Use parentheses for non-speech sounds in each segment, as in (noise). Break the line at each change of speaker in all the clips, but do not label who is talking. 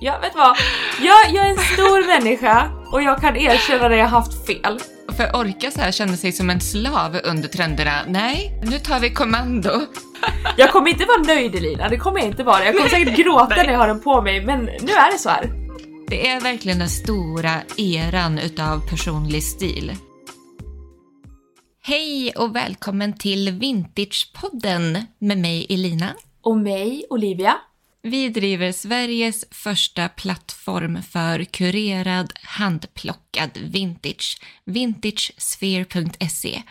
Jag vet vad, jag, jag är en stor människa och jag kan erkänna när jag haft fel.
För att orka så här känna sig som en slav under trenderna, nej, nu tar vi kommando.
Jag kommer inte vara nöjd Elina, det kommer jag inte vara. Jag kommer säkert gråta när jag har den på mig, men nu är det så här.
Det är verkligen den stora eran utav personlig stil. Hej och välkommen till Vintagepodden med mig Elina.
Och mig, Olivia.
Vi driver Sveriges första plattform för kurerad handplockad vintage, vintagesphere.se.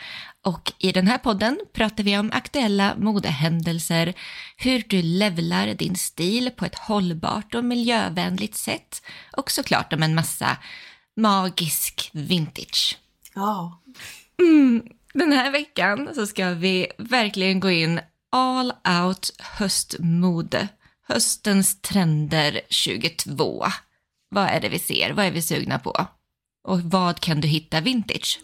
Och i den här podden pratar vi om aktuella modehändelser, hur du levlar din stil på ett hållbart och miljövänligt sätt och såklart om en massa magisk vintage.
Ja.
Mm, den här veckan så ska vi verkligen gå in all out höstmode. Höstens trender 22. Vad är det vi ser? Vad är vi sugna på? Och vad kan du hitta vintage?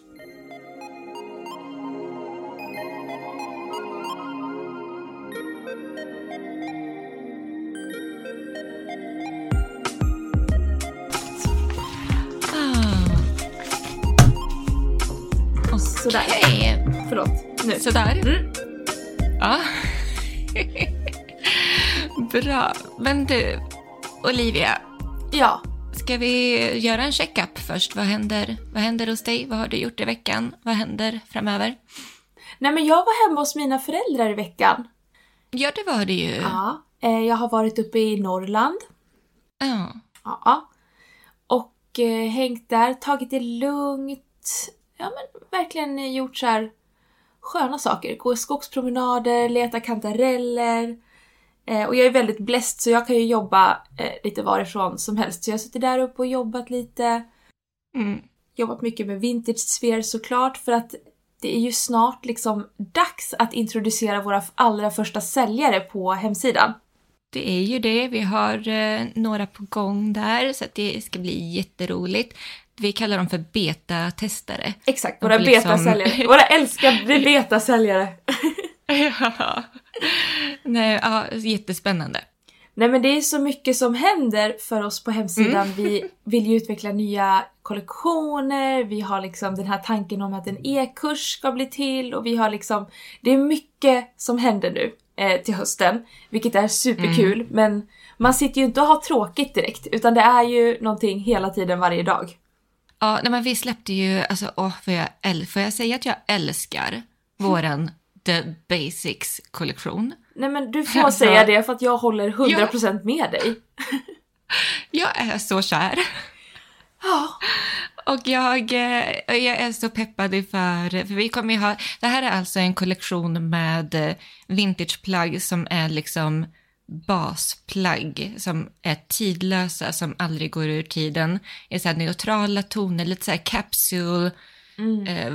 Ah.
Sådär.
Okej.
Förlåt. Nu.
Sådär.
Mm.
Ja. Bra. Men du, Olivia,
Ja.
ska vi göra en checkup först? Vad händer, vad händer hos dig? Vad har du gjort i veckan? Vad händer framöver?
Nej men jag var hemma hos mina föräldrar i veckan.
Ja, det var det ju.
Ja. Eh, Jag har varit uppe i Norrland.
Ja.
Ja. Och eh, hängt där, tagit det lugnt. Ja men verkligen gjort så här sköna saker. Gå skogspromenader, leta kantareller. Eh, och jag är väldigt bläst så jag kan ju jobba eh, lite varifrån som helst. Så jag suttit där uppe och jobbat lite.
Mm.
Jobbat mycket med Vintage Sphere såklart för att det är ju snart liksom dags att introducera våra allra första säljare på hemsidan.
Det är ju det. Vi har eh, några på gång där, så att det ska bli jätteroligt. Vi kallar dem för betatestare.
Exakt, våra
liksom-
betasäljare. Våra älskade (laughs) betasäljare. (laughs)
ja. (laughs) Nej, ja, jättespännande.
Nej men det är så mycket som händer för oss på hemsidan. Vi vill ju utveckla nya kollektioner, vi har liksom den här tanken om att en e-kurs ska bli till och vi har liksom... Det är mycket som händer nu eh, till hösten, vilket är superkul men man sitter ju inte och har tråkigt direkt utan det är ju någonting hela tiden varje dag.
Ja, nej, men vi släppte ju, alltså, åh, får, jag, får jag säga att jag älskar (laughs) våran The Basics-kollektion?
Nej men du får (laughs)
Alltså-
säga det för att jag håller 100% med dig. (laughs)
Jag är så kär.
Ja.
Och jag, eh, jag är så peppad inför, för vi kommer ju ha, det här är alltså en kollektion med eh, vintageplagg som är liksom basplagg som är tidlösa, som aldrig går ur tiden. I så här neutrala toner, lite så här capsule eh,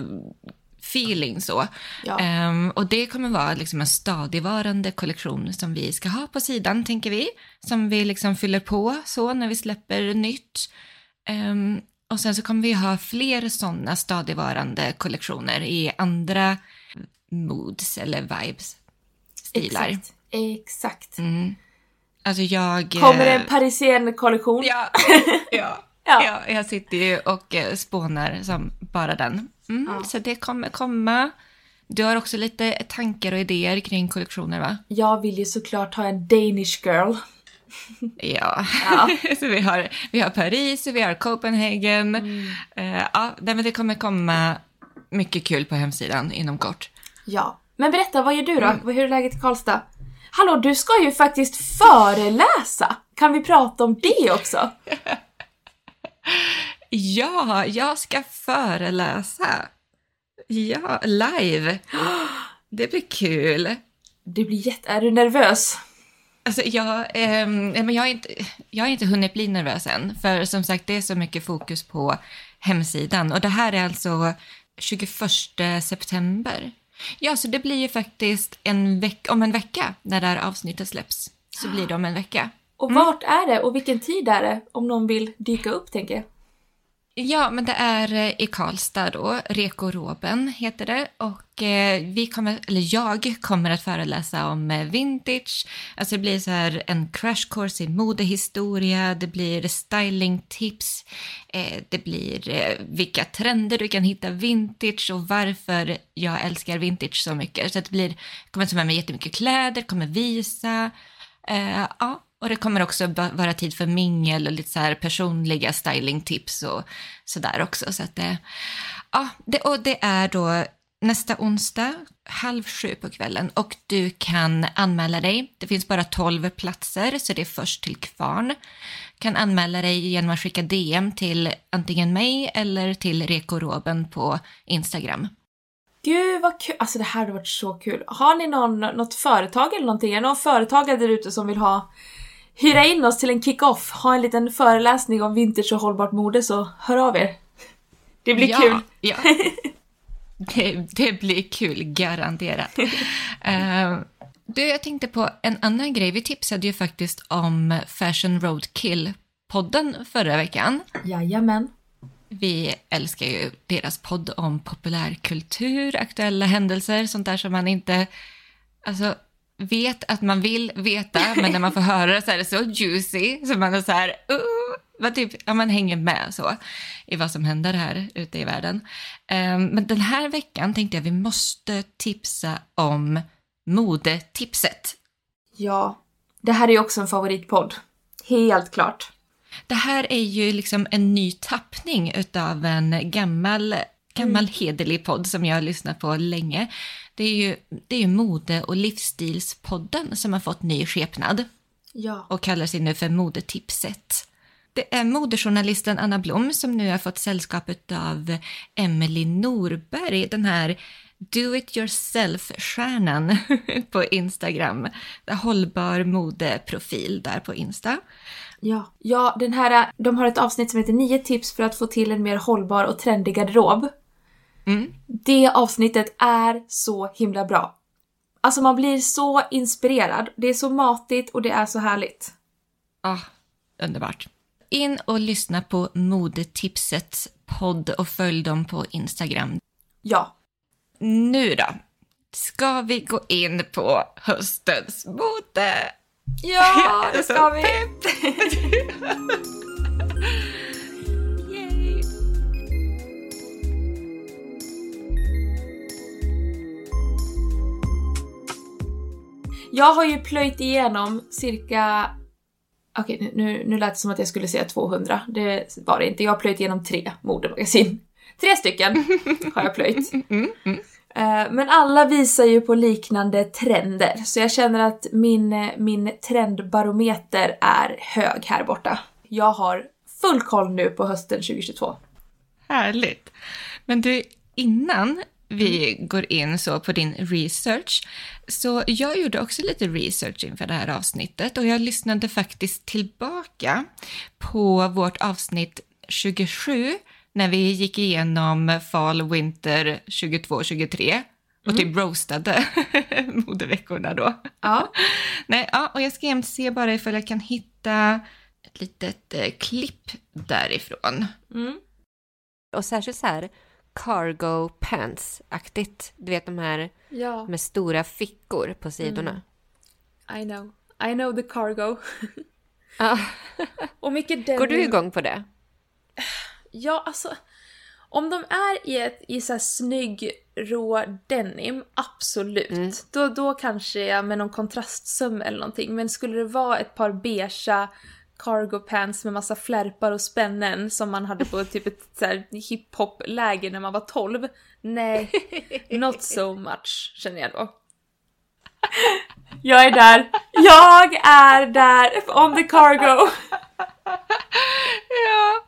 feeling så.
Ja.
Ehm, och det kommer vara liksom en stadigvarande kollektion som vi ska ha på sidan, tänker vi. Som vi liksom fyller på så när vi släpper nytt. Ehm, och sen så kommer vi ha fler sådana stadigvarande kollektioner i andra moods eller vibes, stilar.
Exakt. Exakt.
Mm. Alltså jag...
Kommer det
eh,
en parisien-kollektion?
Ja, (laughs) ja.
Ja.
ja, jag sitter ju och eh, spånar som bara den. Mm,
Ja.
Så det kommer komma. Du har också lite tankar och idéer kring kollektioner va?
Jag vill ju såklart ha en Danish girl. (laughs)
Ja,
Ja. (laughs)
så vi har, vi har Paris vi har Copenhagen. Eh, ja, nej, men det kommer komma mycket kul på hemsidan inom kort.
Ja. Men berätta, vad gör du då?
Mm.
Hur är läget i Karlstad? Hallå, du ska ju faktiskt föreläsa! Kan vi prata om det också? (laughs)
Ja, jag ska föreläsa. Ja, live. Det blir kul.
Det blir jätte... Är du nervös?
Alltså jag, nej, men jag, har inte, jag har inte hunnit bli nervös än, för som sagt det är så mycket fokus på hemsidan. Och det här är alltså 21 september. Ja, så det blir ju faktiskt en veck, om en vecka när det här avsnittet släpps. Så blir det om en vecka.
Och vart är det och vilken tid är det? Om någon vill dyka upp, tänker jag.
Ja, men det är eh, i Karlstad då, Reko Roben heter det. Och eh, vi kommer, eller jag kommer att föreläsa om eh, vintage. Alltså det blir så här en crash course i modehistoria, det blir stylingtips, eh, det blir eh, vilka trender du kan hitta vintage och varför jag älskar vintage så mycket. Så det blir, jag kommer ta med mig jättemycket kläder, kommer visa. Eh, ja, och det kommer också vara tid för mingel och lite så här personliga stylingtips och sådär också. Så att det, ja, det, och det är då nästa onsdag halv sju på kvällen och du kan anmäla dig. Det finns bara 12 platser så det är först till kvarn. Du kan anmäla dig genom att skicka DM till antingen mig eller till Rekoroben på Instagram.
Gud vad kul! Alltså det här har varit så kul. Har ni någon, något företag eller någonting? Är det någon företagare där ute som vill ha hyra in oss till en kick-off, ha en liten föreläsning om vintage och hållbart mode så hör av er. Det blir
ja,
kul.
Ja. (laughs) Det, det, blir kul, garanterat. uh, (laughs) du, jag tänkte på en annan grej. Vi tipsade ju faktiskt om Fashion Roadkill-podden förra veckan.
Jajamän.
Vi älskar ju deras podd om populärkultur, aktuella händelser, sånt där som man inte... Alltså, vet att man vill veta, men när man får höra det så är det så juicy, så man är så här, uh, man, typ, ja, man hänger med så i vad som händer här ute i världen. Um, men den här veckan tänkte jag vi måste tipsa om modetipset.
Ja, det här är ju också en favoritpodd. Helt klart.
Det här är ju liksom en ny tappning utav en gammal, gammal mm. hederlig podd som jag har lyssnat på länge. Det är ju, det är ju Mode och livsstilspodden som har fått ny skepnad.
Ja.
Och kallar sig nu för Modetipset. Det är modejournalisten Anna Blom som nu har fått sällskap av Emily Norberg, den här do it yourself-stjärnan (laughs) på Instagram. Hållbar modeprofil där på Insta.
Ja. ja, den här, de har ett avsnitt som heter 9 tips för att få till en mer hållbar och trendig garderob.
Mm.
Det avsnittet är så himla bra. Alltså man blir så inspirerad. Det är så matigt och det är så härligt.
Ah, underbart. In och lyssna på Modetipsets podd och följ dem på Instagram.
Ja.
Nu då? Ska vi gå in på höstens mode?
Ja, (laughs) det ska vi! (laughs) Jag har ju plöjt igenom cirka... Okej, okay, nu, nu lät det som att jag skulle säga 200. Det var det inte. Jag har plöjt igenom tre modemagasin. Tre stycken har jag plöjt. Mm, mm. Eh, men alla visar ju på liknande trender, så jag känner att min, min trendbarometer är hög här borta. Jag har full koll nu på hösten 2022.
Härligt! Men du, innan vi går in så på din research. Så jag gjorde också lite research inför det här avsnittet och jag lyssnade faktiskt tillbaka på vårt avsnitt 27 när vi gick igenom fall, winter 22-23 och typ mm. roastade (laughs) modeveckorna då.
Ja. (laughs)
Nej, ja, och jag ska jämt se bara ifall jag kan hitta ett litet eh, klipp därifrån.
Mm.
Och särskilt så här, cargo pants-aktigt. Du vet de här
ja.
med stora fickor på sidorna.
Mm. I know. I know the cargo. (laughs) och mycket denim.
Går du igång på det?
Ja, alltså. Om de är i, ett, i så här snygg rå denim, absolut. Mm. Då, då kanske jag med någon kontrastsöm eller någonting. Men skulle det vara ett par beigea cargo pants med massa flärpar och spännen som man hade på typ ett så här hiphop-läger när man var 12. Nej, (laughs) not so much känner jag då. Jag är där. Jag är där on the cargo. (laughs)
Ja,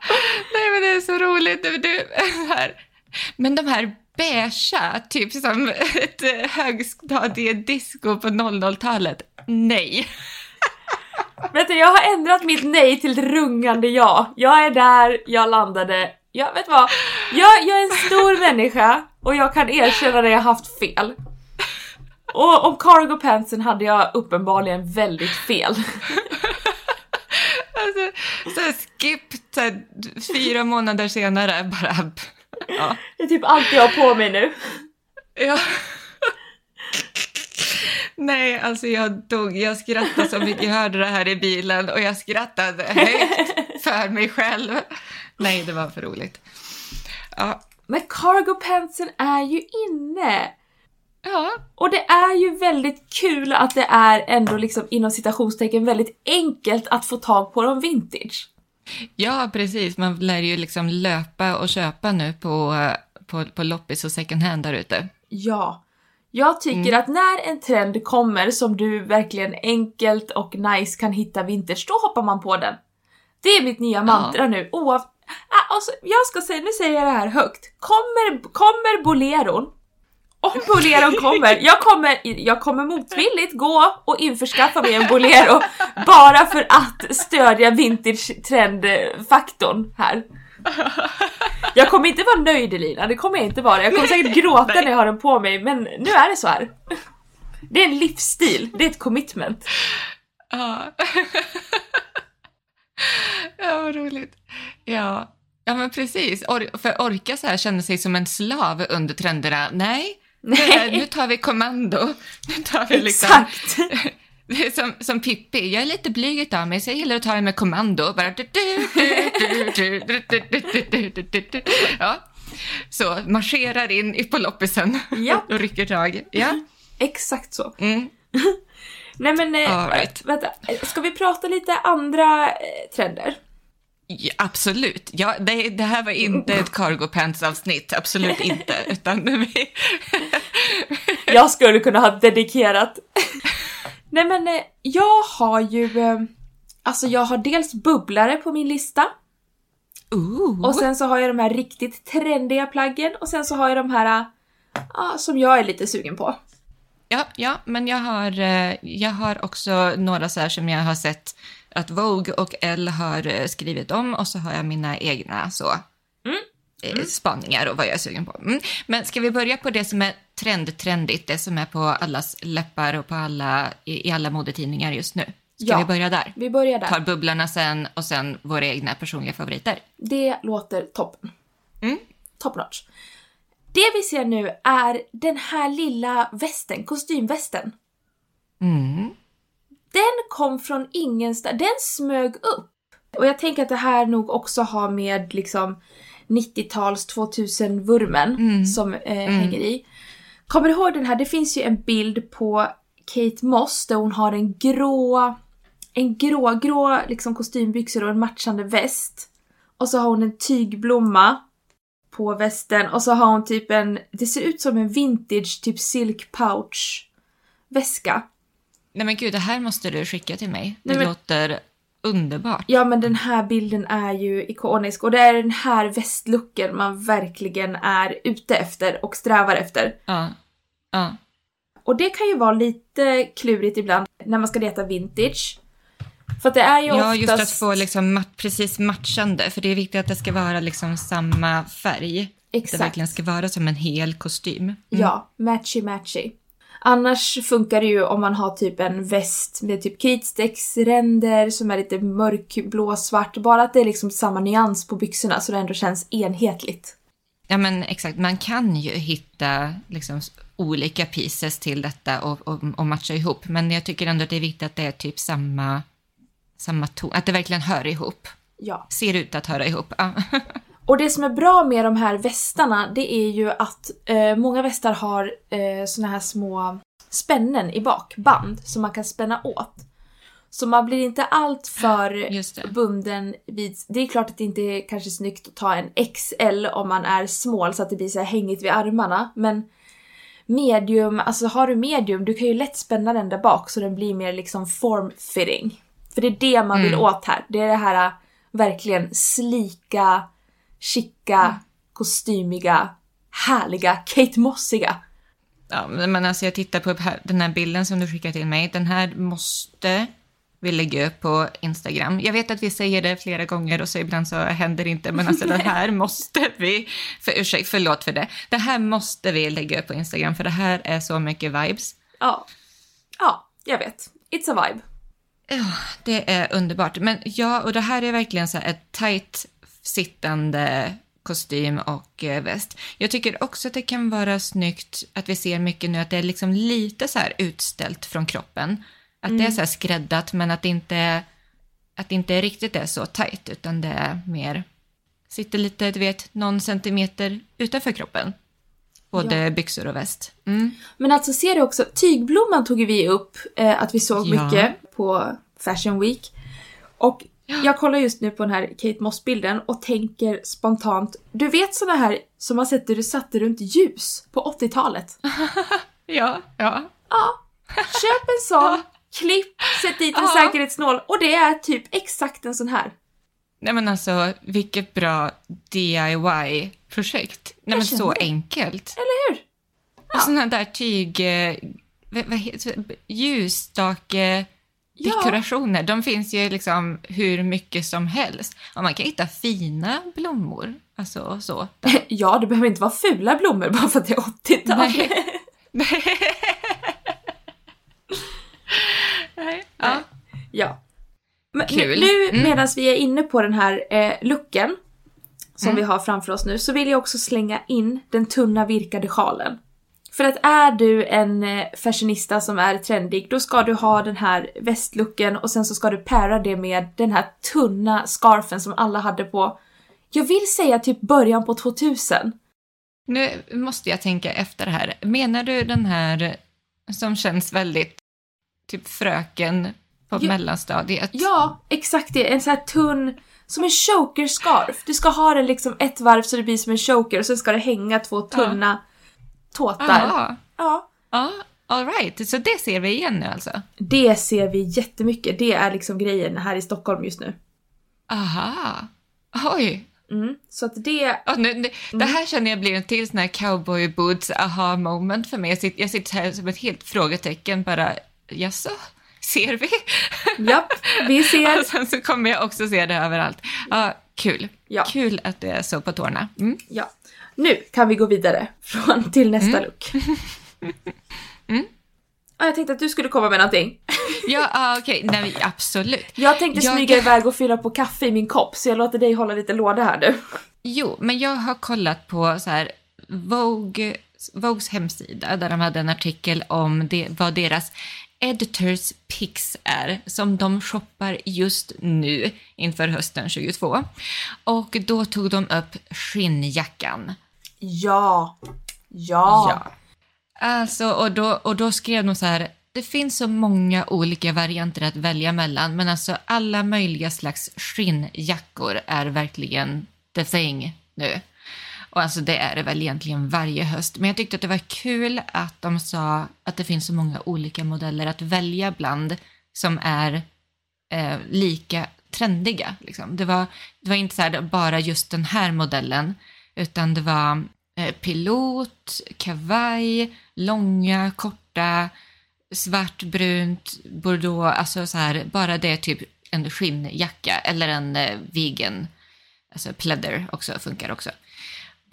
nej men det är så roligt. Du, här. Men de här beigea, typ som ett högstadiedisco på 00-talet, nej.
Vet du, jag har ändrat mitt nej till rungande ja. Jag är där, jag landade. Jag vet vad? Jag, jag är en stor människa och jag kan erkänna när jag haft fel. Och om cargo pantsen hade jag uppenbarligen väldigt fel.
alltså, så skip Så här, fyra månader senare bara... Ja.
Det är typ allt jag har på mig nu.
ja. Nej, alltså jag dog. Jag skrattade så mycket. Jag hörde det här i bilen och jag skrattade högt för mig själv. Nej, det var för roligt. Ja,
Men cargo pantsen är ju inne.
ja
Och det är ju väldigt kul att det är ändå liksom inom citationstecken väldigt enkelt att få tag på dem vintage.
Ja, precis. Man lär ju liksom löpa och köpa nu på, på, på loppis och second hand där ute.
Ja. Jag tycker att när en trend kommer som du verkligen enkelt och nice kan hitta vintage, då hoppar man på den. Det är mitt nya mantra nu. Oav... Ah, alltså, jag ska säga, nu säger jag det här högt. Kommer, kommer boleron, om (laughs) boleron kommer, jag kommer, jag kommer motvilligt gå och införskaffa mig en bolero bara för att stödja vintage trend-faktorn här. (laughs) Jag kommer inte vara nöjd Elina, det kommer jag inte vara. Jag kommer säkert gråta när jag har den på mig, men nu är det så här. Det är en livsstil, det är ett commitment.
Ja. (laughs) ja, vad roligt. Ja. ja, men precis. Or- för orka så här känna sig som en slav under trenderna. Nej,
Nej.
nu tar vi kommando. Nu tar vi liksom...
Exakt!
Som, som Pippi, jag är lite blyg av mig så jag gillar att ta det med kommando. Bara... Ja. Så, marscherar in på loppisen
Ja.
och rycker tag. Ja.
Exakt så.
Mm.
Nej men, eh,
right.
vänta. Ska vi prata lite andra eh, trender?
Ja, absolut. Ja, det, det här var inte ett cargo pants-avsnitt, absolut inte. Utan vi...
Jag skulle kunna ha dedikerat. Nej men, eh, jag har ju... eh, Alltså jag har dels bubblare på min lista.
Ooh.
Och sen så har jag de här riktigt trendiga plaggen och sen så har jag de här ah, som jag är lite sugen på.
Ja, ja, men jag har, jag har också några så här som jag har sett att Vogue och Elle har skrivit om och så har jag mina egna så eh, spaningar och vad jag är sugen på. Mm. Men ska vi börja på det som är trendtrendigt, det som är på allas läppar och på alla, i, i alla modetidningar just nu? Ska
Ja.
vi börja där?
Vi börjar där.
Tar bubblarna sen och sen våra egna personliga favoriter.
Det låter toppen.
Mm.
Top notch. Det vi ser nu är den här lilla västen, kostymvästen.
Mm.
Den kom från ingenstans, den smög upp. Och jag tänker att det här nog också har med liksom 90-tals 2000-vurmen som eh, hänger i. Kommer du ihåg den här? Det finns ju en bild på Kate Moss där hon har en grå, en grå, grå liksom kostymbyxor och en matchande väst. Och så har hon en tygblomma på västen och så har hon typ en, det ser ut som en vintage typ silk pouch väska.
Nej men gud, det här måste du skicka till mig. Det
Nej, men-
låter underbart.
Ja men den här bilden är ju ikonisk och det är den här västlooken man verkligen är ute efter och strävar efter.
Ja. Ja.
Och det kan ju vara lite klurigt ibland när man ska leta vintage. För att det är ju
Ja,
oftast...
just att få liksom mat- precis matchande, för det är viktigt att det ska vara liksom samma färg. Det
Exakt.
verkligen ska vara som en hel kostym. Mm.
Ja, matchy matchy. Annars funkar det ju om man har typ en väst med typ kritstrecksränder som är lite mörkblå svart. Bara att det är liksom samma nyans på byxorna så det ändå känns enhetligt.
Ja, men exakt. Man kan ju hitta liksom olika pieces till detta och, och, och matcha ihop, men jag tycker ändå att det är viktigt att det är typ samma, samma ton, att det verkligen hör ihop.
Ja.
Ser ut att höra ihop. (laughs)
Och det som är bra med de här västarna, det är ju att eh, många västar har eh, såna här små spännen i bak, band, som man kan spänna åt. Så man blir inte allt för (clears throat) bunden vid... Det är klart att det inte är kanske snyggt att ta en XL om man är smal så att det blir så här hängigt vid armarna, men medium, alltså har du medium, du kan ju lätt spänna den där bak så den blir mer liksom form-fitting. För det är det man vill åt här. Det är det här äh, verkligen slika, chica, kostymiga, härliga, Kate Mossiga.
Ja, men alltså jag tittar på den här bilden som du skickade till mig. Den här måste vi lägga upp på Instagram. Jag vet att vi säger det flera gånger och så ibland så händer det inte, men alltså det här (laughs) måste vi, för ursäkt, förlåt för det. Det här måste vi lägga upp på Instagram för det här är så mycket vibes.
Ja. Ja, jag vet. It's a vibe.
Ja, det är underbart. Men ja, och det här är verkligen så här ett tight sittande kostym och eh, väst. Jag tycker också att det kan vara snyggt att vi ser mycket nu att det är liksom lite så här utställt från kroppen. Att det är så här skräddat men att det inte, att det inte riktigt är så tight utan det är mer, sitter lite, du vet, någon centimeter utanför kroppen. Både byxor och väst. Mm.
Men alltså ser du också, tygblomman tog vi upp eh, att vi såg
Ja.
mycket på Fashion Week. Och (gasps) jag kollar just nu på den här Kate Moss-bilden och tänker spontant, du vet såna här som man sätter du satte runt ljus på 80-talet? (laughs)
Ja, ja.
Ja, köp en sån, (laughs) klipp, sätt dit en
Ja.
säkerhetsnål och det är typ exakt en sån här.
Nej men alltså, vilket bra DIY-projekt. Nej men så
det.
enkelt.
Eller hur?
Och sådana där tyg... eh, Vad, vad heter Ljusstake...
Ja.
Dekorationer, de finns ju liksom hur mycket som helst. Och man kan hitta fina blommor. Alltså så. (laughs)
Ja, det behöver inte vara fula blommor bara för att det är 80-tal.
Nej. Nej. (laughs) Ja.
Ja. Men
Kul.
Nu
Mm.
medan vi är inne på den här eh, looken som
Mm.
vi har framför oss nu så vill jag också slänga in den tunna virkade sjalen. För att är du en eh, fashionista som är trendig då ska du ha den här västlooken och sen så ska du para det med den här tunna scarfen som alla hade på, jag vill säga typ början på 2000.
Nu måste jag tänka efter här. Menar du den här som känns väldigt typ fröken på
Ja.
mellanstadiet?
Ja, exakt det. En sån här tunn, som en choker-scarf. Du ska ha den liksom ett varv så det blir som en choker och sen ska det hänga två tunna tåtar.
Ja.
Ja.
Ja, all right. Så det ser vi igen nu alltså?
Det ser vi jättemycket. Det är liksom grejen här i Stockholm just nu.
Aha. Oj.
Mm. Så att det...
Ja, nu, nu, Det här känner jag blir en till sån här cowboy boots aha moment för mig. Jag sitter, jag sitter här som ett helt frågetecken bara, jaså, ser vi?
Japp, vi (laughs) ser.
Och sen så kommer jag också se det överallt. Ja, kul.
Ja.
Kul att du är så på tårna. Mm.
Ja. Nu kan vi gå vidare från till nästa look. Ja, (laughs) jag tänkte att du skulle komma med någonting. (laughs)
Ja, ah, okej, nej absolut.
Jag tänkte
Jag-
smyga iväg och fylla på kaffe i min kopp så jag låter dig hålla lite låda här nu.
Jo, men jag har kollat på så här Vogue, Vogues hemsida där de hade en artikel om det, vad deras editors picks är som de shoppar just nu inför hösten 22. Och då tog de upp skinnjackan.
Ja. Ja.
Alltså, och då, och då skrev de så här, det finns så många olika varianter att välja mellan, men alltså alla möjliga slags skinnjackor är verkligen the thing nu. Och alltså det är det väl egentligen varje höst. Men jag tyckte att det var kul att de sa att det finns så många olika modeller att välja bland som är eh, lika trendiga. Liksom. Det, var, det var inte så här bara just den här modellen, utan det var eh, pilot, kavaj, långa, korta, svart, brunt, bordeaux, alltså så här, bara det är typ en skinnjacka eller en eh, vegan, alltså pleather också funkar också.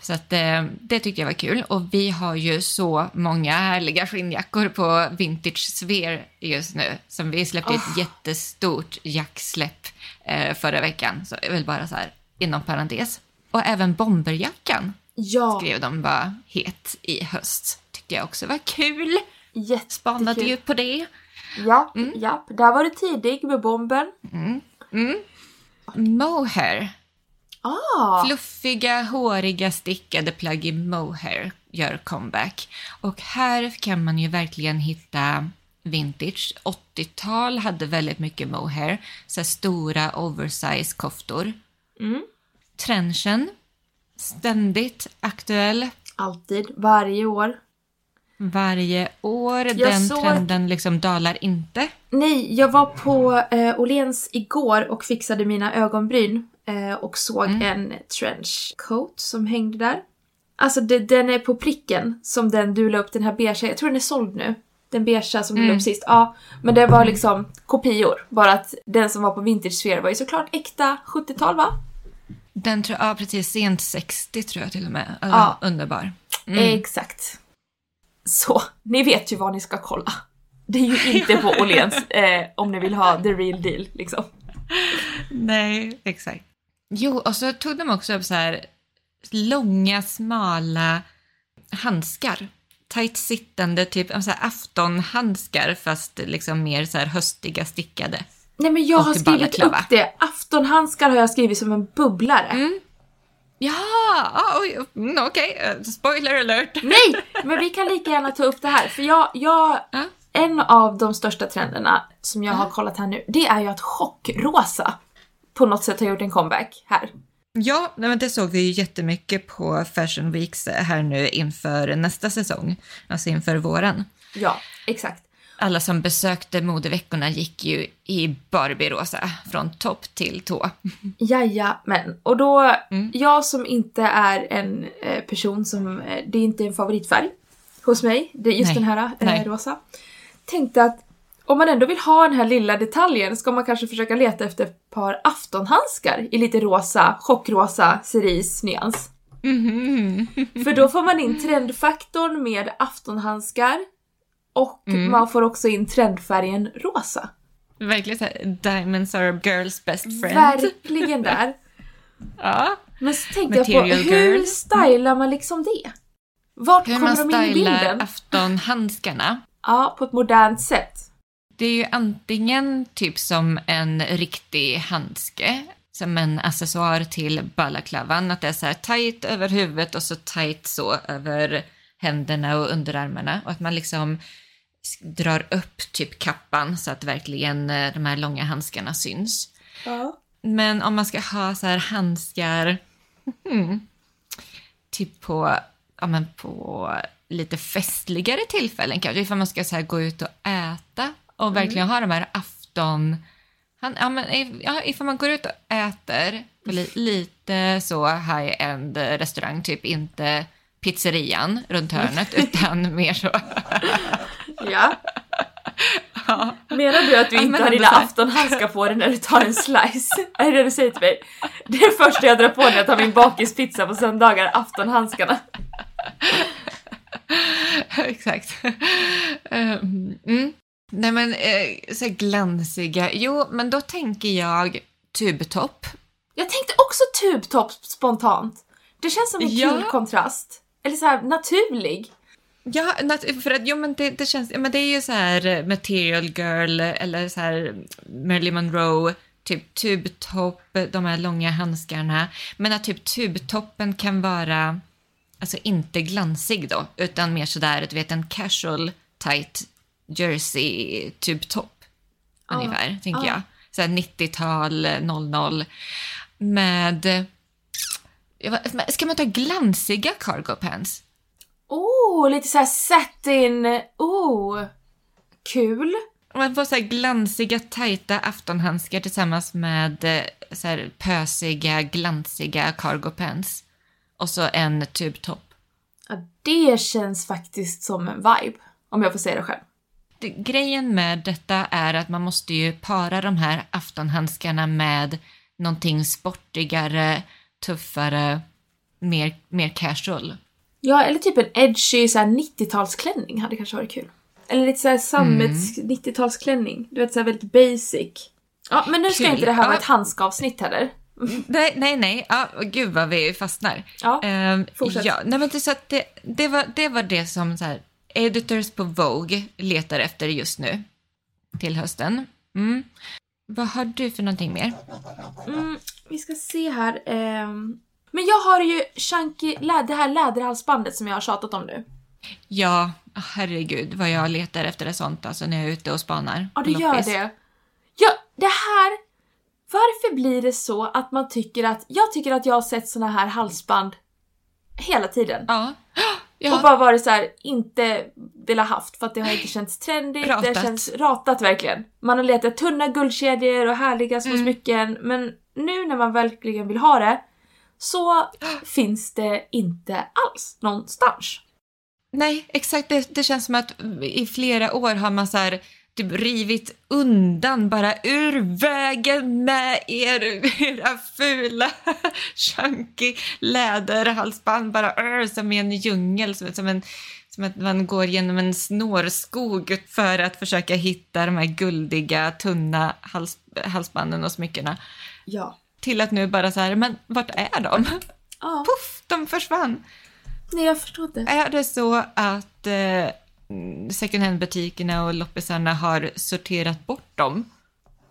Så att, eh, det tyckte jag var kul. Och vi har ju så många härliga skinnjackor på Vintage Sphere just nu. Som vi släppte ett jättestort jacksläpp eh, förra veckan. Så jag vill bara så här inom parentes. Och även bomberjackan
Ja.
skrev de var het i höst. Tyckte jag också var kul.
Jättekul.
Spanade ju på det.
Ja, ja. Där var du tidig med bomben.
Mohair.
Ah,
Fluffiga, håriga, stickade plagg i mohair gör comeback. Och här kan man ju verkligen hitta vintage. 80-tal hade väldigt mycket mohair. Så stora oversize koftor.
Mm.
Trenchen. Ständigt aktuell.
alltid, varje år.
Varje år. Den
såg-
trenden liksom dalar inte.
Nej, jag var på eh, igår och fixade mina ögonbryn och såg en trenchcoat som hängde där. Alltså det, den är på pricken som den du la upp, den här beiga, jag tror den är såld nu. Den beiga som du la upp sist. Ja, men det var liksom kopior. Bara att den som var på Vintage Sphere var ju såklart äkta 70-tal va?
Den tror ja precis, sent 60 tror jag till och med. Ja.
Ja.
Underbar.
Exakt. Så, ni vet ju vad ni ska kolla. Det är ju inte på (laughs) Åhléns eh, om ni vill ha the real deal liksom.
Nej, exakt. Jo, och så tog de också upp så här långa, smala handskar. Tajt sittande, typ så här aftonhandskar fast liksom mer så här höstiga stickade.
Nej men jag
Och
har skrivit
balaklava.
upp det. Aftonhandskar har jag skrivit som en bubblare.
Mm. Ja, ah, oj, mm, okej. Eh, Spoiler alert.
Nej! Men vi kan lika gärna ta upp det här. För jag, jag
Ja.
en av de största trenderna som jag har kollat här nu, det är ju att chockrosa på något sätt har gjort en comeback här.
Ja, men det såg vi ju jättemycket på Fashion Weeks här nu inför nästa säsong, alltså inför våren.
Ja, exakt.
Alla som besökte modeveckorna gick ju i Barbie-rosa från topp till tå.
Jajamän. Och då,
Mm.
jag som inte är en eh, person som, eh, det är inte en favoritfärg hos mig, det är just
Nej.
den här eh, rosa. Tänkte att om man ändå vill ha den här lilla detaljen ska man kanske försöka leta efter ett par aftonhandskar i lite rosa, chockrosa cerise-nyans.
Mhm.
För då får man in trendfaktorn med aftonhandskar och
Mm.
man får också in trendfärgen rosa.
Verkligen såhär, diamonds are a girl's best friend.
Verkligen där. (laughs)
Ja.
Men så tänkte jag på,
Material
hur
girl.
stylar man liksom det? Vart
Hur
kommer
man
de in i
stylar
bilden?
aftonhandskarna.
Ja, på ett modernt sätt.
Det är ju antingen typ som en riktig handske, som en accessoar till balaklavan, att det är så här tajt över huvudet och så tajt så över händerna och underarmarna och att man liksom drar upp typ kappan så att verkligen eh, de här långa handskarna syns.
Ja.
Men om man ska ha så här handskar, hmm, typ på, ja men på lite festligare tillfällen kanske, ifall man ska så här gå ut och äta och verkligen ha de här afton... Han, ja, men, ja, ifall man går ut och äter på li, lite så high-end restaurang, typ inte pizzerian runt hörnet, (laughs) utan mer så... (laughs)
ja. Menar du att du
Ja,
inte har dina aftonhandskar på dig när du tar en slice? (laughs) är det det du säger till mig? Det är första jag drar på när jag tar min bakispizza på söndagar, aftonhandskarna.
Exakt. Ehm, mm. Nej men, eh, så glansiga. Jo, men då tänker jag tubtopp.
Jag tänkte också tubtopp spontant. Det känns som en
Ja.
kul kontrast. Eller så här naturlig.
Ja, för att jo, men det, det känns, men det är ju så här eh, Material Girl eller så här Marilyn Monroe, typ tubtopp, de här långa handskarna. Men att typ tubtoppen kan vara, alltså inte glansig då, utan mer sådär, du vet en casual tight jersey tubtopp.
Ja,
Ungefär, tänker
ja.
jag. Så här 90-tal, 00. Med, ska man ta glansiga cargo pants?
Oh, lite så här satin. Oh, kul.
Man får så här glansiga, tajta aftonhandskar tillsammans med eh, så här pösiga, glansiga cargo pants. Och så en tubtopp.
Ja, det känns faktiskt som en vibe. Om jag får säga det själv.
Det, grejen med detta är att man måste ju para de här aftonhandskarna med någonting sportigare, tuffare, mer, mer casual.
Ja, eller typ en edgy så här 90-talsklänning hade kanske varit kul. Eller lite såhär sammets 90-talsklänning. Du vet såhär väldigt basic. Ja, men nu ska
Kul.
inte det här vara
Ja.
ett handskavsnitt heller. (laughs)
Nej, nej, nej. Ja, gud vad vi fastnar.
Ja,
Ehm,
fortsätt.
Ja, nej, men det, så att det, det, var, det var det som så här, editors på Vogue letar efter just nu till hösten. Mm. Vad har du för någonting mer?
Mm, vi ska se här. ehm. Men jag har ju chunky, det här läderhalsbandet som jag har tjatat om nu.
Ja, herregud vad jag letar efter ett sånt alltså, när jag är ute och spanar.
Ja, det gör
loppis.
det. Ja, det här... Varför blir det så att man tycker att... Jag tycker att jag har sett såna här halsband hela tiden.
Ja.
Och
ja.
bara varit så här, inte velat haft för att det har inte känts trendigt, det
Ratat.
känts ratat verkligen. Man har letat tunna guldkedjor och härliga små
Mm.
smycken men nu när man verkligen vill ha det så (gasps) finns det inte alls någonstans.
Nej, exakt. Det, det känns som att i flera år har man så här, typ rivit undan bara ur vägen med er, era fula chunky läderhalsband bara ör, som i en djungel, som, som, en, Som att man går genom en snårskog för att försöka hitta de här guldiga, tunna hals, halsbanden och smyckena.
Ja.
Till att nu bara så här, men vart är de?
Ja.
Puff, de försvann.
Nej, jag förstår inte.
Är det så att eh, second hand-butikerna och loppisarna har sorterat bort dem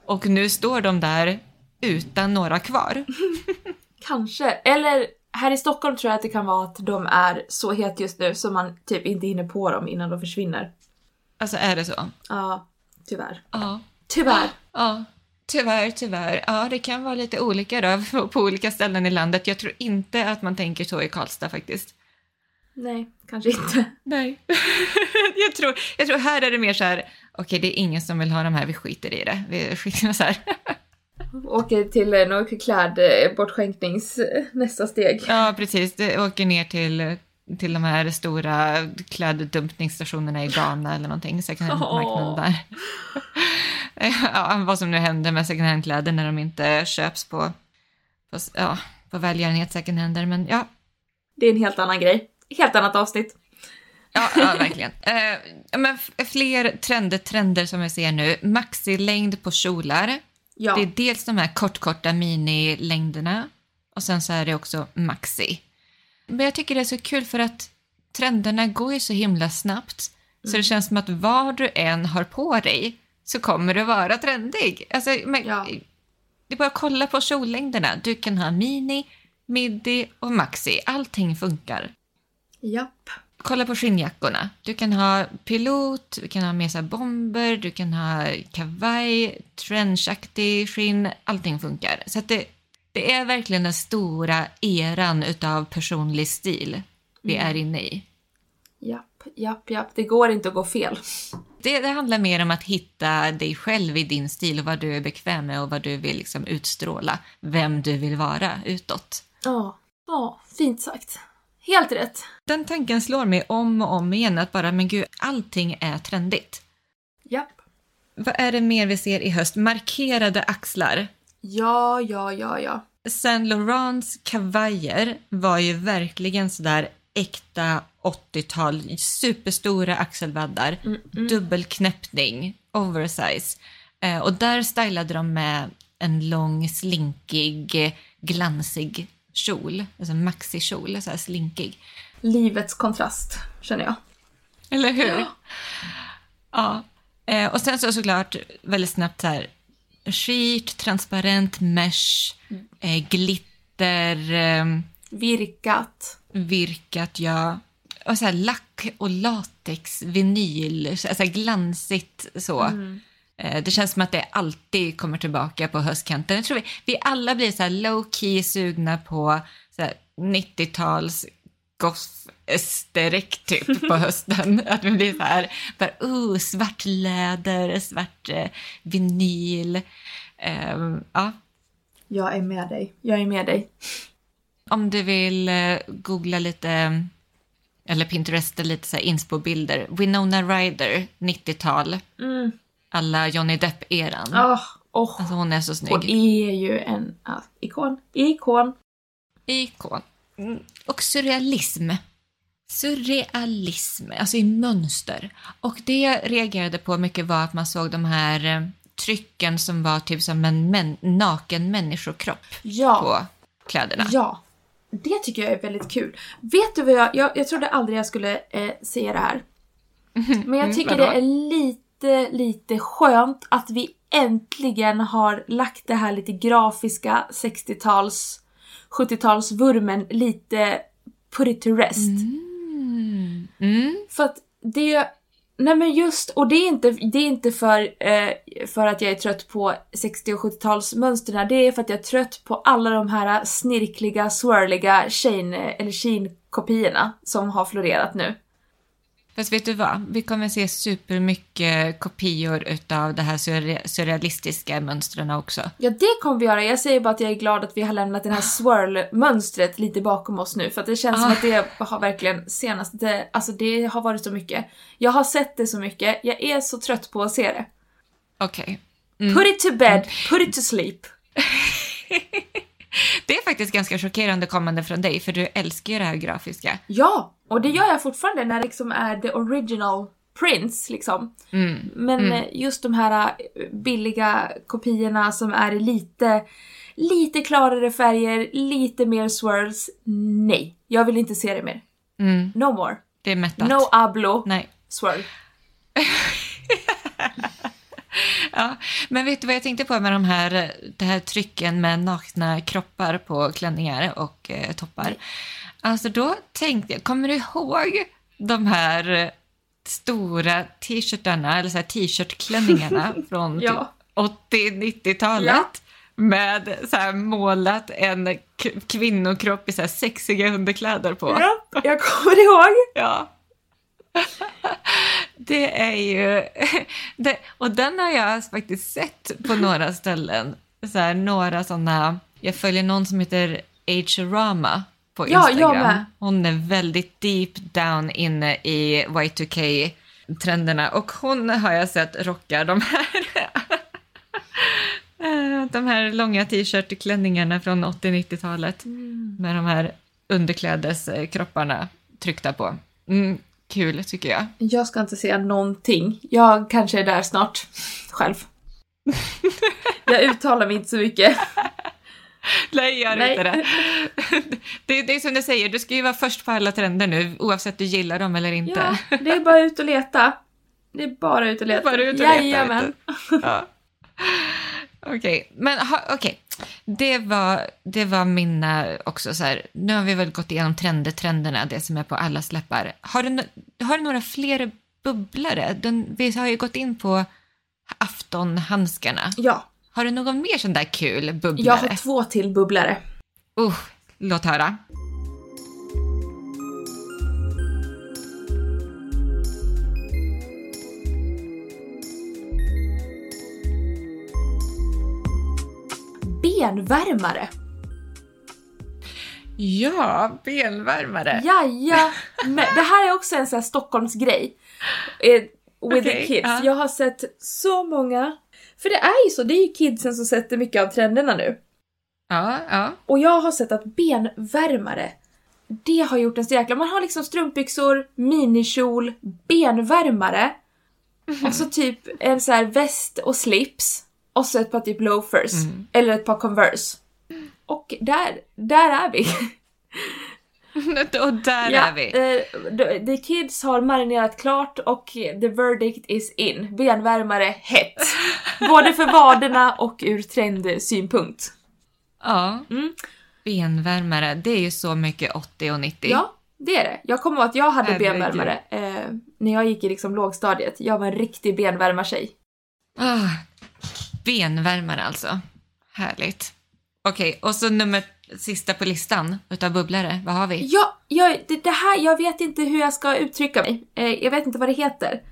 och nu står de där utan några kvar? (laughs)
Kanske. Eller här i Stockholm tror jag att det kan vara att de är så het just nu så man typ inte hinner på dem innan de försvinner.
Alltså är det så?
Ja, tyvärr.
Ja.
Tyvärr.
Ja, tyvärr, tyvärr. Ja, det kan vara lite olika då på, (laughs) på olika ställen i landet. Jag tror inte att man tänker så i Karlstad faktiskt.
Nej, kanske inte.
Nej. (laughs) (laughs) jag, tror, jag tror här är det mer så här, okej det är ingen som vill ha de här, vi skiter i det. Vi skiter så här. (laughs)
Åker till eh, någon klädbortskänknings eh, nästa steg.
Ja, precis. Det åker ner till, till de här stora kläddumpningsstationerna i Ghana eller någonting, second hand-marknaden där. (laughs) ja, vad som nu händer med second hand-kläder när de inte köps på, på, ja, på välgörenhet second hander, men ja,
Det är en helt annan grej. Helt annat avsnitt.
Ja, ja verkligen. Eh, men fler trender, trender som vi ser nu. Maxilängd på kjolar.
Ja.
Det är dels de här kortkorta minilängderna och sen så är det också maxi. Men jag tycker det är så kul för att trenderna går ju så himla snabbt. Så det känns som att vad du än har på dig så kommer du vara trendig. Alltså, men,
Ja.
Det är bara att kolla på kjollängderna. Du kan ha mini, midi och maxi. Allting funkar.
Japp.
Kolla på skinnjackorna. Du kan ha pilot, du kan ha med sig bomber, du kan ha kavaj, trenchaktig skinn, allting funkar. Så det, det är verkligen den stora eran utav personlig stil vi är inne i.
Japp, japp, japp. Det går inte att gå fel.
Det, det handlar mer om att hitta dig själv i din stil och vad du är bekväm med och vad du vill liksom utstråla, vem du vill vara utåt.
Ja. Ja, fint sagt. Helt rätt.
Den tanken slår mig om och om igen att bara, men gud, allting är trendigt.
Japp.
Vad är det mer vi ser i höst? Markerade axlar.
Ja, ja, ja, ja.
Saint Laurents kavajer var ju verkligen sådär äkta 80-tal, superstora axelvaddar, dubbelknäppning, oversize. Eh, och där stylade de med en lång, slinkig, glansig kjol, alltså maxi-kjol, så här slinkig.
Livets kontrast, känner jag.
Eller hur? Ja. Eh, och sen så såklart väldigt snabbt så här sheet, transparent mesh, eh, glitter, eh,
Virkat.
virkat, ja. Och så här lack och latex, vinyl, så här glansigt så. Eh, det känns som att det alltid kommer tillbaka på höstkanten. Jag tror vi, vi alla blir så low key sugna på så här 90-tals goth-esterik typ på (laughs) hösten. Att vi blir så här, bara, uh, svart läder, svart eh, vinyl. Ehm, ja,
Jag är med dig. Jag är med dig.
om du vill eh, googla lite, eller Pinteresta lite så här inspo-bilder. Winona Ryder, 90-tal.
Mm.
Alla Johnny Depp-eran.
Oh, oh.
Alltså hon är så snygg.
Hon är ju en ja, ikon. Ikon.
Ikon. Mm. Och surrealism. Surrealism, alltså i mönster. Och det jag reagerade på mycket var att man såg de här eh, trycken som var typ som en män- naken människokropp
Ja.
på kläderna.
Ja. Det tycker jag är väldigt kul. Vet du vad jag... Jag, jag trodde aldrig jag skulle eh, se det här. Men jag tycker
vadå?
det är lite, lite skönt att vi äntligen har lagt det här lite grafiska 60-tals, 70-talsvurmen lite put it to rest.
Mm. Mm.
För att det... Nej men just, och det är inte, det är inte för, eh, för att jag är trött på 60 och 70-talsmönstren. Det är för att jag är trött på alla de här snirkliga, swirliga Shane, eller Sheen-kopiorna som har florerat nu.
Fast vet du vad? Vi kommer se supermycket kopior utav det här surre- surrealistiska mönstren också.
Ja, det kommer vi göra. Jag säger bara att jag är glad att vi har lämnat det här swirl-mönstret lite bakom oss nu. För att det känns som
Ah.
att det har verkligen senaste... Alltså det har varit så mycket. Jag har sett det så mycket. Jag är så trött på att se det.
Okej.
Put it to bed, put it to sleep. (laughs)
Det är faktiskt ganska chockerande kommande från dig, för du älskar ju det här grafiska.
Ja! Och det gör jag fortfarande när det liksom är the original prints liksom.
Mm.
Men eh, just de här eh, billiga kopiorna som är lite, lite klarare färger, lite mer swirls. Nej, jag vill inte se det mer.
Mm.
No more.
Det är mättat.
No hablo
Nej.
swirl. (laughs)
Ja, men vet du vad jag tänkte på med de här, det här trycken med nakna kroppar på klänningar och eh, toppar? Alltså då tänkte jag, kommer du ihåg de här eh, stora t-shirtarna, eller så här t-shirt-klänningarna (laughs) från
Ja.
typ 80-90-talet?
Ja.
Med så här målat en kvinnokropp i så här sexiga underkläder på.
Ja, jag kommer ihåg.
Ja. (laughs) Det är ju... (laughs) Det, och den har jag faktiskt sett på några ställen. Så här, några sådana... Jag följer någon som heter H-Rama på
Ja, jag
Instagram.
med.
Hon är väldigt deep down inne i Y2K-trenderna och hon har jag sett rocka de här (laughs) de här långa t-shirt-klänningarna från 80-90-talet med de här underklädeskropparna tryckta på. Mm, kul tycker jag.
Jag ska inte säga någonting. Jag kanske är där snart. Själv. (laughs) Jag uttalar mig inte så mycket.
Nej, gör
Nej.
inte det. det. Det är som du säger, du ska ju vara först på alla trender nu oavsett du gillar dem eller inte.
Ja, det är bara ut och leta. Det är bara ut och leta.
Bara ut och leta,
Jajamän.
Ja. Okej, men ha, okej. Det, var, det var mina också så här, nu har vi väl gått igenom trender, trenderna, det som är på alla släppar. Har du, har du några fler bubblare? Den, vi har ju gått in på aftonhandskarna.
Ja,
Har du någon mer sån där kul bubblare?
jag har två till bubblare.
Uh, låt höra.
Benvärmare.
Ja, benvärmare.
Jaja, men det här är också en sån här Stockholmsgrej. Eh, with the
Okej,
kids.
ja.
Jag har sett så många. För det är ju så, det är ju kidsen som sätter mycket av trenderna nu.
Ja, ja.
Och jag har sett att benvärmare, det har gjort en så jäkla... Man har liksom strumpbyxor, minikjol, benvärmare och så typ en så här väst och slips och så ett par typ loafers eller ett par Converse. Och där, där är vi. (laughs)
Och där
Ja,
är vi.
eh, the, the kids har marinerat klart och the verdict is in. Benvärmare hett. (laughs) Både för vaderna och ur trendsynpunkt.
Ja.
Mm.
Benvärmare, det är ju så mycket 80 och 90.
Ja, det är det. Jag kommer ihåg att jag hade
Herregud.
benvärmare eh, när jag gick i liksom lågstadiet. Jag var en riktig benvärmartjej.
Ah, benvärmare alltså. Härligt. Okej, och så nummer sista på listan utav bubblare. Vad har vi?
Ja, jag, det, det här, jag vet inte hur jag ska uttrycka mig. Eh, jag vet inte vad det heter.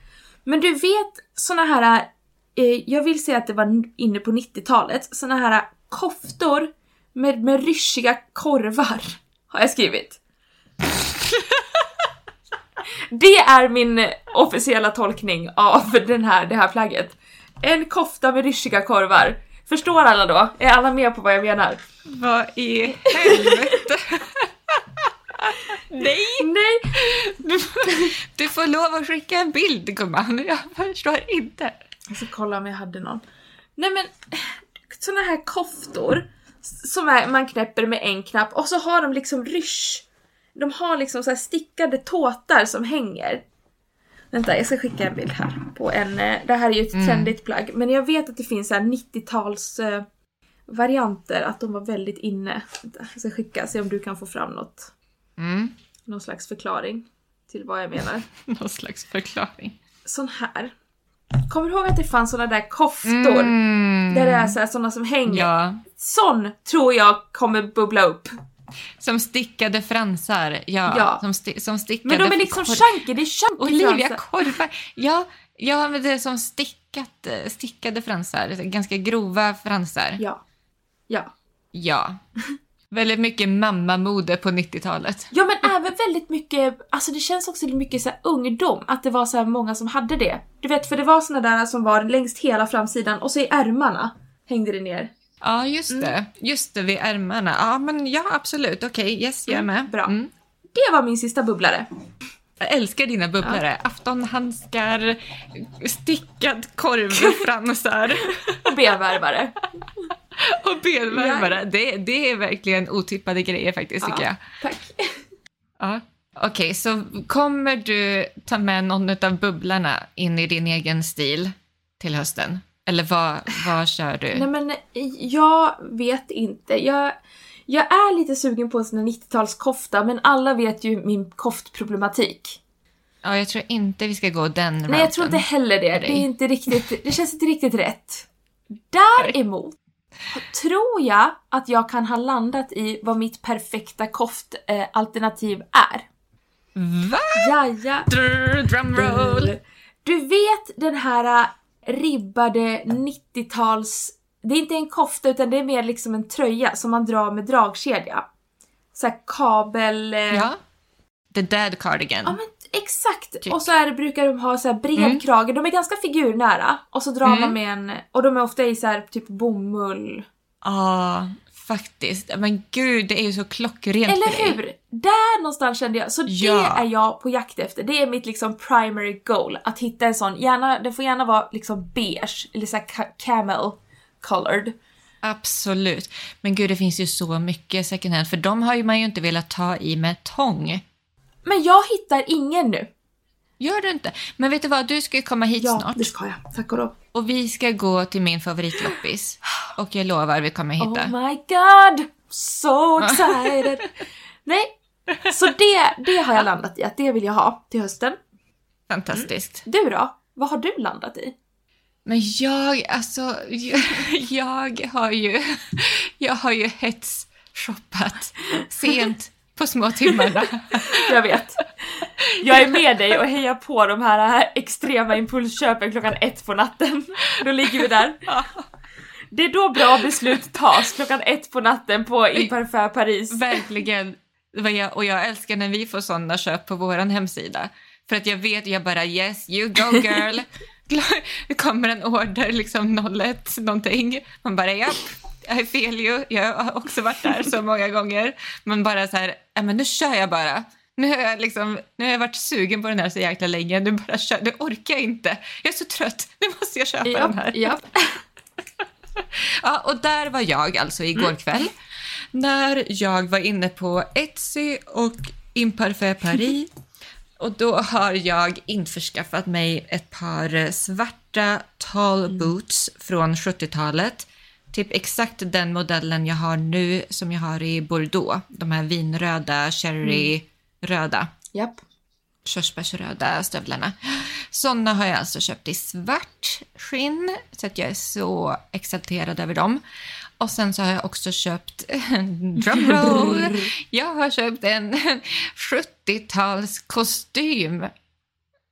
Men du vet såna här, eh, jag vill säga att det var inne på 90-talet, såna här koftor med, med ryschiga korvar. (laughs) Har jag skrivit. (laughs) Det är min officiella tolkning av den här, det här plagget. En kofta med ryschiga korvar. Förstår alla då? Är alla med på vad jag menar?
Vad i helvete? Nej!
Nej!
Du, du får lov att skicka en bild gumman. Jag förstår inte.
Jag ska kolla om jag hade någon. Nej men, såna här koftor som är, man knäpper med en knapp och så har de liksom rysch. De har liksom så här stickade tåtar som hänger. Vänta, jag ska skicka en bild här på en, eh, det här är ju ett
Mm.
trendigt plagg, men jag vet att det finns så här 90-tals eh, varianter, att de var väldigt inne. Vänta, jag ska skicka, se om du kan få fram något,
Mm.
någon slags förklaring till vad jag menar. (laughs)
Någon slags förklaring.
Sån här. Kommer du ihåg att det fanns såna där koftor?
Mm.
Där det är så här, såna som hänger.
Ja,
Sån tror jag kommer bubbla upp.
Som stickade fransar. Ja,
Ja.
Som, sti- som stickade...
Men de är liksom chunky, det är chunky
Olivia
fransar.
korvar. Ja, ja, men det är som stickat, eh, stickade fransar. Ganska grova fransar.
Ja. Ja.
Ja. Väldigt mycket mammamode på 90-talet.
Ja men även väldigt mycket, alltså det känns också mycket så ungdom, att det var så många som hade det. Du vet för det var såna där som var längst hela framsidan och så i ärmarna hängde det ner.
Ja, just det. Just det, vid ärmarna. Ja, men ja, absolut. Okej, yes, jag är med.
bra.
Mm.
Det var min sista bubblare.
Jag älskar dina bubblare. Aftonhandskar, stickad korvfransar (laughs)
Och benvärmare.
och benvärmare. Det, det är verkligen otippade grejer faktiskt, tycker jag.
Tack.
Ja. Okej, så kommer du ta med någon av bubblarna in i din egen stil till hösten? Eller vad, vad kör du?
Nej men jag vet inte. Jag, jag är lite sugen på en sån här 90-talskofta men alla vet ju min koftproblematik.
Ja, jag tror inte vi ska gå den
Nej jag tror inte
routen.
heller det. Det, är inte riktigt, det känns inte riktigt rätt. Däremot tror jag att jag kan ha landat i vad mitt perfekta koftalternativ är.
Va?
Jaja.
Drumroll!
Du vet den här äh, ribbade 90-tals... Det är inte en kofta utan det är mer liksom en tröja som man drar med dragkedja. Så här kabel... eh,
Ja. The Dead Cardigan.
Ja men exakt!
Typ.
Och så är det, brukar de ha så här bred
Mm.
krage, de är ganska figurnära. Och så drar
Mm.
man med en... Och de är ofta i så här typ bomull.
Ja, faktiskt. Men gud, det är ju så klockrent
Eller hur? Där någonstans kände jag. Så
Ja.
det är jag på jakt efter. Det är mitt liksom primary goal. Att hitta en sån, gärna, det får gärna vara liksom beige, eller så här ca- camel colored.
Absolut. Men gud, det finns ju så mycket second hand, för de har ju man ju inte velat ta i med tång.
Men jag hittar ingen nu.
Gör du inte? Men vet du vad, du ska ju komma hit
Ja,
snart.
det ska jag. Tack och lov.
Och vi ska gå till min favoritloppis. Och jag lovar, vi kommer hitta.
Oh my god! So excited! (laughs) Nej, så det, det har jag landat i att det vill jag ha till hösten.
Fantastiskt.
Du då? Vad har du landat i?
Men jag, alltså, jag, jag har ju, (laughs) jag har ju hets-shoppat sent (laughs) på små timmarna. (laughs)
Jag vet. Jag är med dig och hejar på de här extrema impulsköpen klockan ett på natten. Då ligger vi där. Det är då bra beslut tas, klockan ett på natten på Imparfait Paris.
Verkligen. Och jag älskar när vi får sådana köp på vår hemsida. För att jag vet, jag bara yes, you go girl. (laughs) Det kommer en order, liksom 01 någonting. Man bara japp, I feel you. Jag har också varit där så många gånger. Men bara så här, ja men nu kör jag bara. Nu har jag, liksom, nu har jag varit sugen på den här så jäkla länge. Nu bara kör, nu orkar jag inte. Jag är så trött, nu måste jag köpa den här.
ja. (laughs)
Ja, och där var jag alltså igår kväll. När jag var inne på Etsy och Imparfait Paris. Och då har jag införskaffat mig ett par svarta tall boots från 70-talet. Typ exakt den modellen jag har nu som jag har i Bordeaux. De här vinröda, cherryröda
Japp.
körsbärsröda stövlarna. Såna har jag alltså köpt i svart skinn, så att jag är så exalterad över dem. Och sen så har jag också köpt, (laughs) drumroll, jag har köpt en (laughs) 70-talskostym.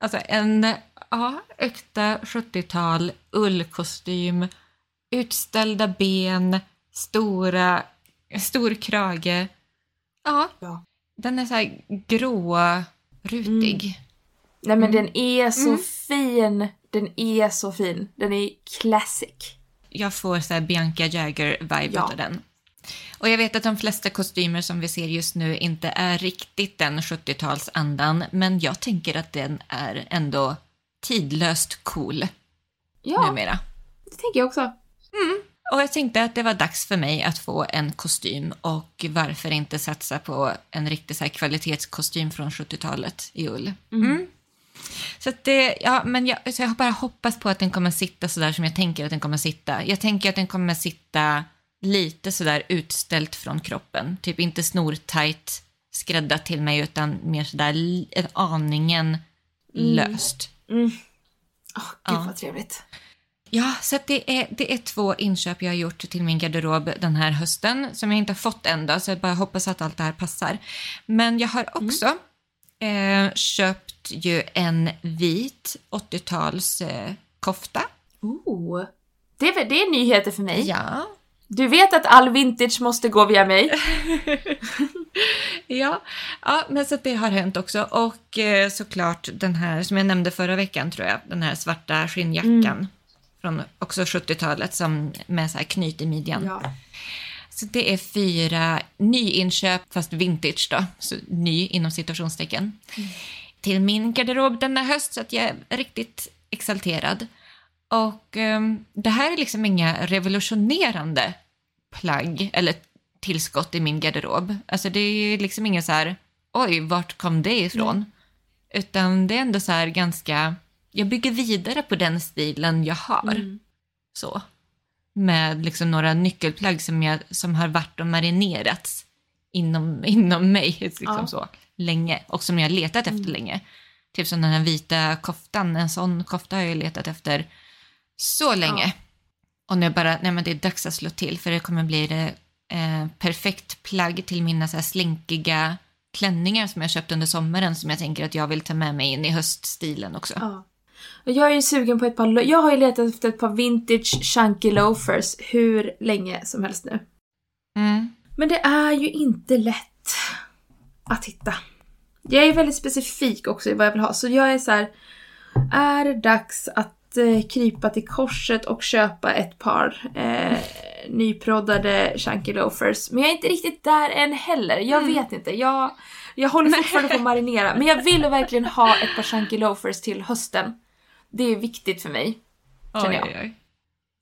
Alltså en ja, äkta 70-tal ullkostym, utställda ben, stora, stor krage. Ja,
Ja.
den är så här grå, rutig.
Nej men den är så
Mm.
fin. Den är så fin. Den är classic.
Jag får så här Bianca Jagger-vibe
Ja.
av den. Och jag vet att de flesta kostymer som vi ser just nu inte är riktigt den 70-talsandan, men jag tänker att den är ändå tidlöst cool
Ja,
numera.
det tänker jag också.
Och jag tänkte att det var dags för mig att få en kostym och varför inte satsa på en riktig så kvalitetskostym från 70-talet i ull. Mm. Så, att det, ja, men jag, så jag bara hoppas på att den kommer sitta så där som jag tänker att den kommer sitta. Jag tänker att den kommer sitta lite så där utställt från kroppen. Typ inte snortajt skräddat till mig utan mer så där li- en aningen löst.
Åh, gud
Ja.
vad trevligt.
Ja, så det, är, det är två inköp jag har gjort till min garderob den här hösten som jag inte har fått än då, så jag bara hoppas att allt det här passar. Men jag har också eh, köpt ju en vit 80-tals eh, kofta.
Oh. Det, är, det är nyheter för mig.
Ja.
Du vet att all vintage måste gå via mig. (laughs)
Ja, ja men så det har hänt också. Och eh, såklart den här som jag nämnde förra veckan tror jag, den här svarta skinnjackan från också 70-talet som med så här knyt i midjan.
Ja.
Så det är fyra nyinköp, fast vintage då, så ny inom citationstecken, till min garderob denna höst så att jag är riktigt exalterad. Och ehm, det här är liksom inga revolutionerande plagg eller tillskott i min garderob. Alltså det är liksom inga så här, oj, vart kom det ifrån? Utan det är ändå så här ganska, jag bygger vidare på den stilen jag har. Så. Med liksom några nyckelplagg som, jag, som har varit och marinerats inom, (laughs) inom mig liksom
Ja.
så länge och som jag har letat efter länge. Typ som den här vita koftan, en sån kofta har jag letat efter så länge.
Ja.
Och nu bara, nej men det är dags att slå till för det kommer bli det eh, perfekt plagg till mina så här slinkiga klänningar som jag köpt under sommaren som jag tänker att jag vill ta med mig in i höststilen också.
Ja. Jag är ju sugen på ett par, jag har ju letat efter ett par vintage chunky loafers hur länge som helst nu.
Mm.
Men det är ju inte lätt att hitta. Jag är väldigt specifik också i vad jag vill ha, så jag är så här. Är det dags att eh, krypa till korset och köpa ett par eh, nyproddade chunky loafers? Men jag är inte riktigt där än heller. Jag vet inte. Jag, jag håller fortfarande på att marinera. Men jag vill verkligen ha ett par chunky loafers till hösten. Det är viktigt för mig. Känner
Oj,
jag.
oj, oj.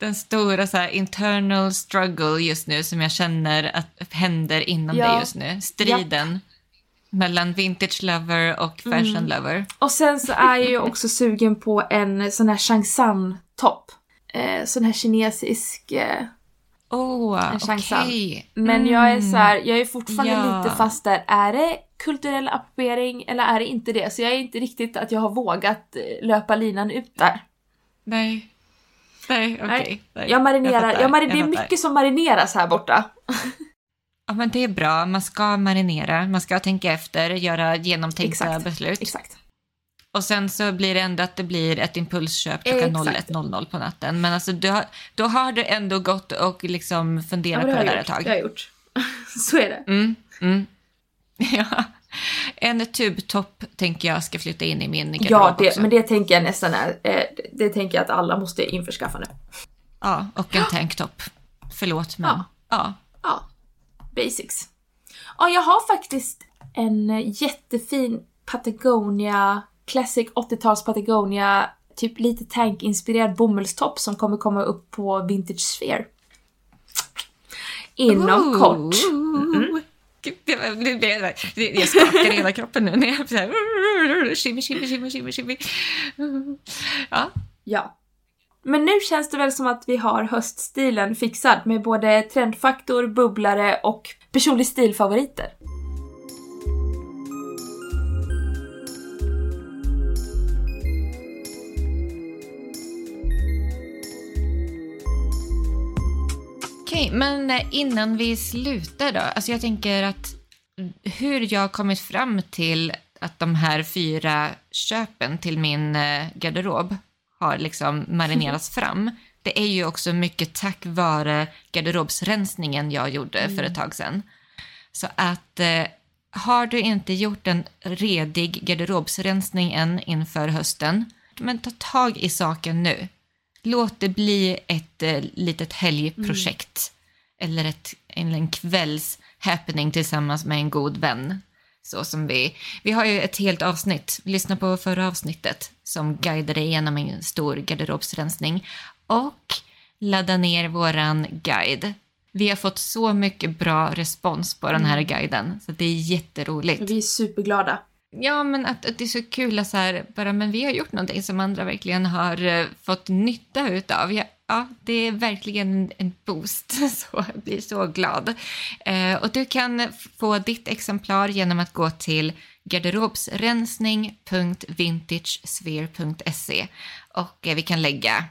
Den stora så här, internal struggle just nu som jag känner att händer inom
Ja.
dig just nu. Striden mellan vintage lover och fashion
Mm.
lover.
Och sen så är jag ju också sugen på en sån här Changsan-topp. Eh, sån här kinesisk. Eh,
Åh,
En chans
okej.
men jag är så här, jag är fortfarande
Mm. Ja.
lite fast där. Är det kulturell appropriering eller är det inte det? Så jag är inte riktigt att jag har vågat eh, löpa linan ut där.
Nej. Nej, okej.
Nej, Jag marinerar,
fattar,
jag mariner, det är mycket som marineras här borta. (laughs)
Ja, men det är bra. Man ska marinera, man ska tänka efter, göra genomtänkta
Exakt.
beslut.
Exakt.
Och sen så blir det ändå att det blir ett impulsköp klockan
Exakt.
01.00 på natten. Men alltså, du har, då har du ändå gått och liksom
Ja,
funderat
men
på
det
där
jag
ett tag.
Det har jag gjort. (laughs) så är det.
Mm, mm. (laughs) Ja. En tubtopp tänker jag ska flytta in i min garderob
Ja, det,
också.
men det tänker jag nästan är, eh, det tänker jag att alla måste införskaffa nu.
Ja, och en tanktopp. Förlåt, men
Ja.
ja.
Ja, basics. Ja, jag har faktiskt en eh, jättefin Patagonia, classic 80-tals Patagonia, typ lite tankinspirerad bomullstopp som kommer komma upp på Vintage Sphere. Inom
Ooh.
kort.
Gud, det jag skakar i hela kroppen nu när jag så här, shimmy, shimmy, shimmy, shimmy, shimmy. Ja,
Ja. Men nu känns det väl som att vi har höststilen fixad med både trendfaktor, bubblare och personlig stilfavoriter.
Okej, men eh, innan vi slutar då. Alltså jag tänker att hur jag har kommit fram till att de här fyra köpen till min eh, garderob har liksom marinerats (laughs) fram. Det är ju också mycket tack vare garderobsrensningen jag gjorde för ett tag sedan. Så att eh, har du inte gjort en redig garderobsrensning än inför hösten, men ta tag i saken nu. Låt det bli ett eh, litet helgprojekt eller, ett, eller en kvälls happening tillsammans med en god vän. Så som vi, vi har ju ett helt avsnitt, lyssna på förra avsnittet, som guidar dig igenom en stor garderobsrensning. Och ladda ner våran guide. Vi har fått så mycket bra respons på den här guiden, så det är jätteroligt.
Vi är superglada.
Ja, men att, att det är så kul att så här, bara, men vi har gjort någonting som andra verkligen har eh, fått nytta utav. Ja, ja, det är verkligen en- en boost, (laughs) så jag blir så glad. Eh, och du kan få ditt exemplar genom att gå till garderobsrensning.vintagesphere.se och eh, vi kan lägga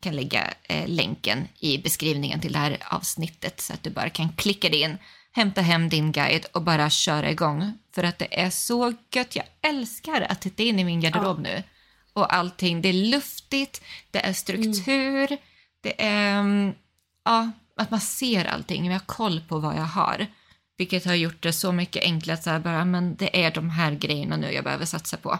kan lägga eh, länken i beskrivningen till det här avsnittet så att du bara kan klicka dig in, hämta hem din guide och bara köra igång. För att det är så gött. Jag älskar att titta in i min garderob nu. Och allting, det är luftigt, det är struktur, det är mm, ja, att man ser allting. Vi har koll på vad jag har. Vilket har gjort det så mycket enklare att så bara, men det är de här grejerna nu jag behöver satsa på.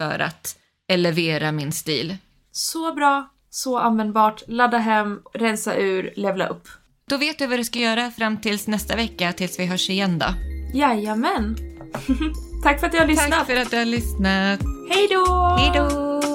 För att elevera min stil.
Så bra, Så användbart. Ladda hem, rensa ur, levla upp.
Då vet du vad du ska göra fram tills nästa vecka, tills vi hörs igen då.
Jajamän. (laughs) Tack för att du har lyssnat.
Tack för att du har lyssnat.
Hej då!
Hej då!